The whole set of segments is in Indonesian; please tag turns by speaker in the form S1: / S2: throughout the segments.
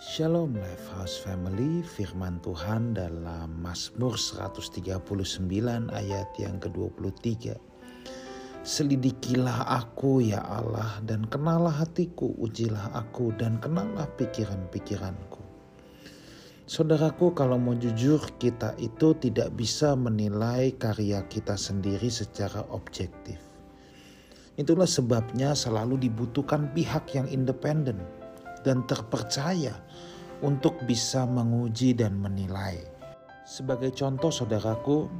S1: Shalom Lifehouse Family, firman Tuhan dalam Mazmur 139 ayat yang ke-23. Selidikilah aku ya Allah dan kenalah hatiku, ujilah aku dan kenalah pikiran-pikiranku. Saudaraku kalau mau jujur kita itu tidak bisa menilai karya kita sendiri secara objektif. Itulah sebabnya selalu dibutuhkan pihak yang independen dan terpercaya untuk bisa menguji dan menilai. Sebagai contoh saudaraku,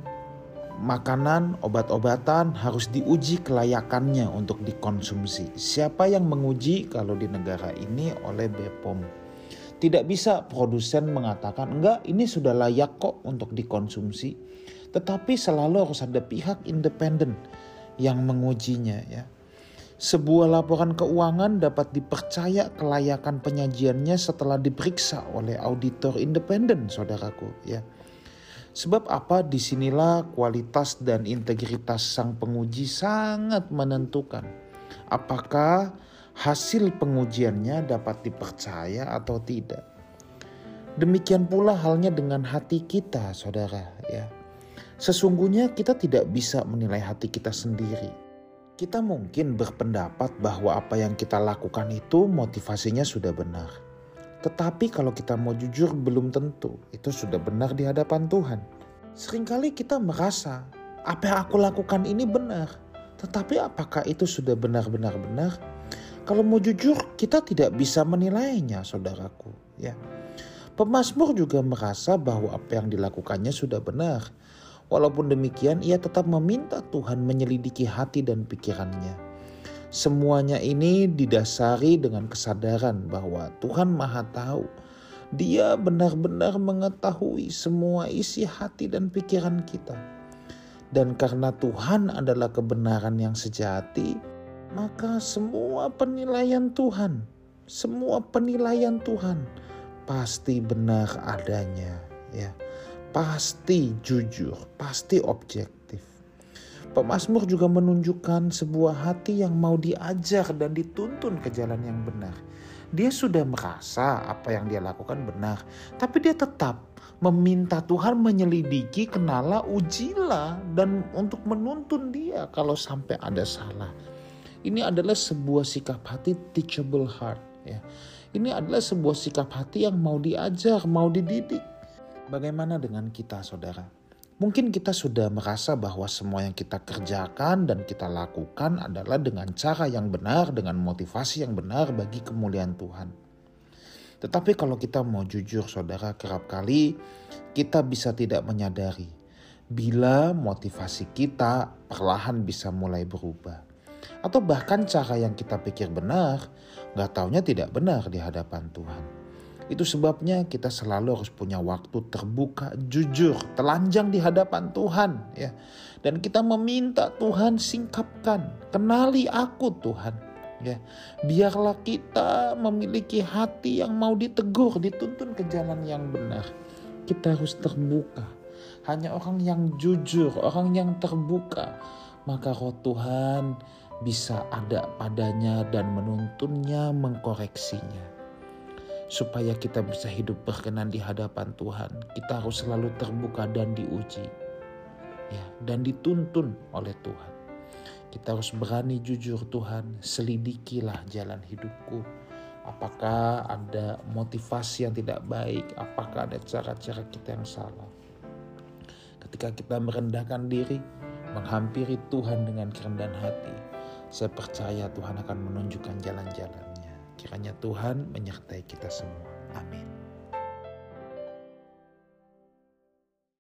S1: makanan, obat-obatan harus diuji kelayakannya untuk dikonsumsi. Siapa yang menguji kalau di negara ini oleh BPOM? Tidak bisa produsen mengatakan enggak ini sudah layak kok untuk dikonsumsi. Tetapi selalu harus ada pihak independen yang mengujinya ya. Sebuah laporan keuangan dapat dipercaya kelayakan penyajiannya setelah diperiksa oleh auditor independen, saudaraku. Ya, sebab apa? Di sinilah kualitas dan integritas sang penguji sangat menentukan. Apakah hasil pengujiannya dapat dipercaya atau tidak? Demikian pula halnya dengan hati kita, saudara. Ya, sesungguhnya kita tidak bisa menilai hati kita sendiri kita mungkin berpendapat bahwa apa yang kita lakukan itu motivasinya sudah benar. Tetapi kalau kita mau jujur belum tentu itu sudah benar di hadapan Tuhan. Seringkali kita merasa apa yang aku lakukan ini benar. Tetapi apakah itu sudah benar-benar benar? Kalau mau jujur kita tidak bisa menilainya saudaraku. ya. Pemasmur juga merasa bahwa apa yang dilakukannya sudah benar. Walaupun demikian, ia tetap meminta Tuhan menyelidiki hati dan pikirannya. Semuanya ini didasari dengan kesadaran bahwa Tuhan Maha Tahu. Dia benar-benar mengetahui semua isi hati dan pikiran kita. Dan karena Tuhan adalah kebenaran yang sejati, maka semua penilaian Tuhan, semua penilaian Tuhan pasti benar adanya, ya pasti jujur, pasti objektif. Pemasmur juga menunjukkan sebuah hati yang mau diajar dan dituntun ke jalan yang benar. Dia sudah merasa apa yang dia lakukan benar, tapi dia tetap meminta Tuhan menyelidiki, kenala, ujilah dan untuk menuntun dia kalau sampai ada salah. Ini adalah sebuah sikap hati teachable heart ya. Ini adalah sebuah sikap hati yang mau diajar, mau dididik. Bagaimana dengan kita, saudara? Mungkin kita sudah merasa bahwa semua yang kita kerjakan dan kita lakukan adalah dengan cara yang benar, dengan motivasi yang benar bagi kemuliaan Tuhan. Tetapi kalau kita mau jujur, saudara, kerap kali kita bisa tidak menyadari bila motivasi kita perlahan bisa mulai berubah. Atau bahkan cara yang kita pikir benar, gak taunya tidak benar di hadapan Tuhan. Itu sebabnya kita selalu harus punya waktu terbuka, jujur, telanjang di hadapan Tuhan ya. Dan kita meminta Tuhan singkapkan, kenali aku Tuhan ya. Biarlah kita memiliki hati yang mau ditegur, dituntun ke jalan yang benar. Kita harus terbuka. Hanya orang yang jujur, orang yang terbuka, maka roh Tuhan bisa ada padanya dan menuntunnya, mengkoreksinya supaya kita bisa hidup berkenan di hadapan Tuhan. Kita harus selalu terbuka dan diuji. Ya, dan dituntun oleh Tuhan. Kita harus berani jujur Tuhan, selidikilah jalan hidupku. Apakah ada motivasi yang tidak baik? Apakah ada cara-cara kita yang salah? Ketika kita merendahkan diri, menghampiri Tuhan dengan kerendahan hati, saya percaya Tuhan akan menunjukkan jalan-jalan Kiranya Tuhan menyertai kita semua. Amin.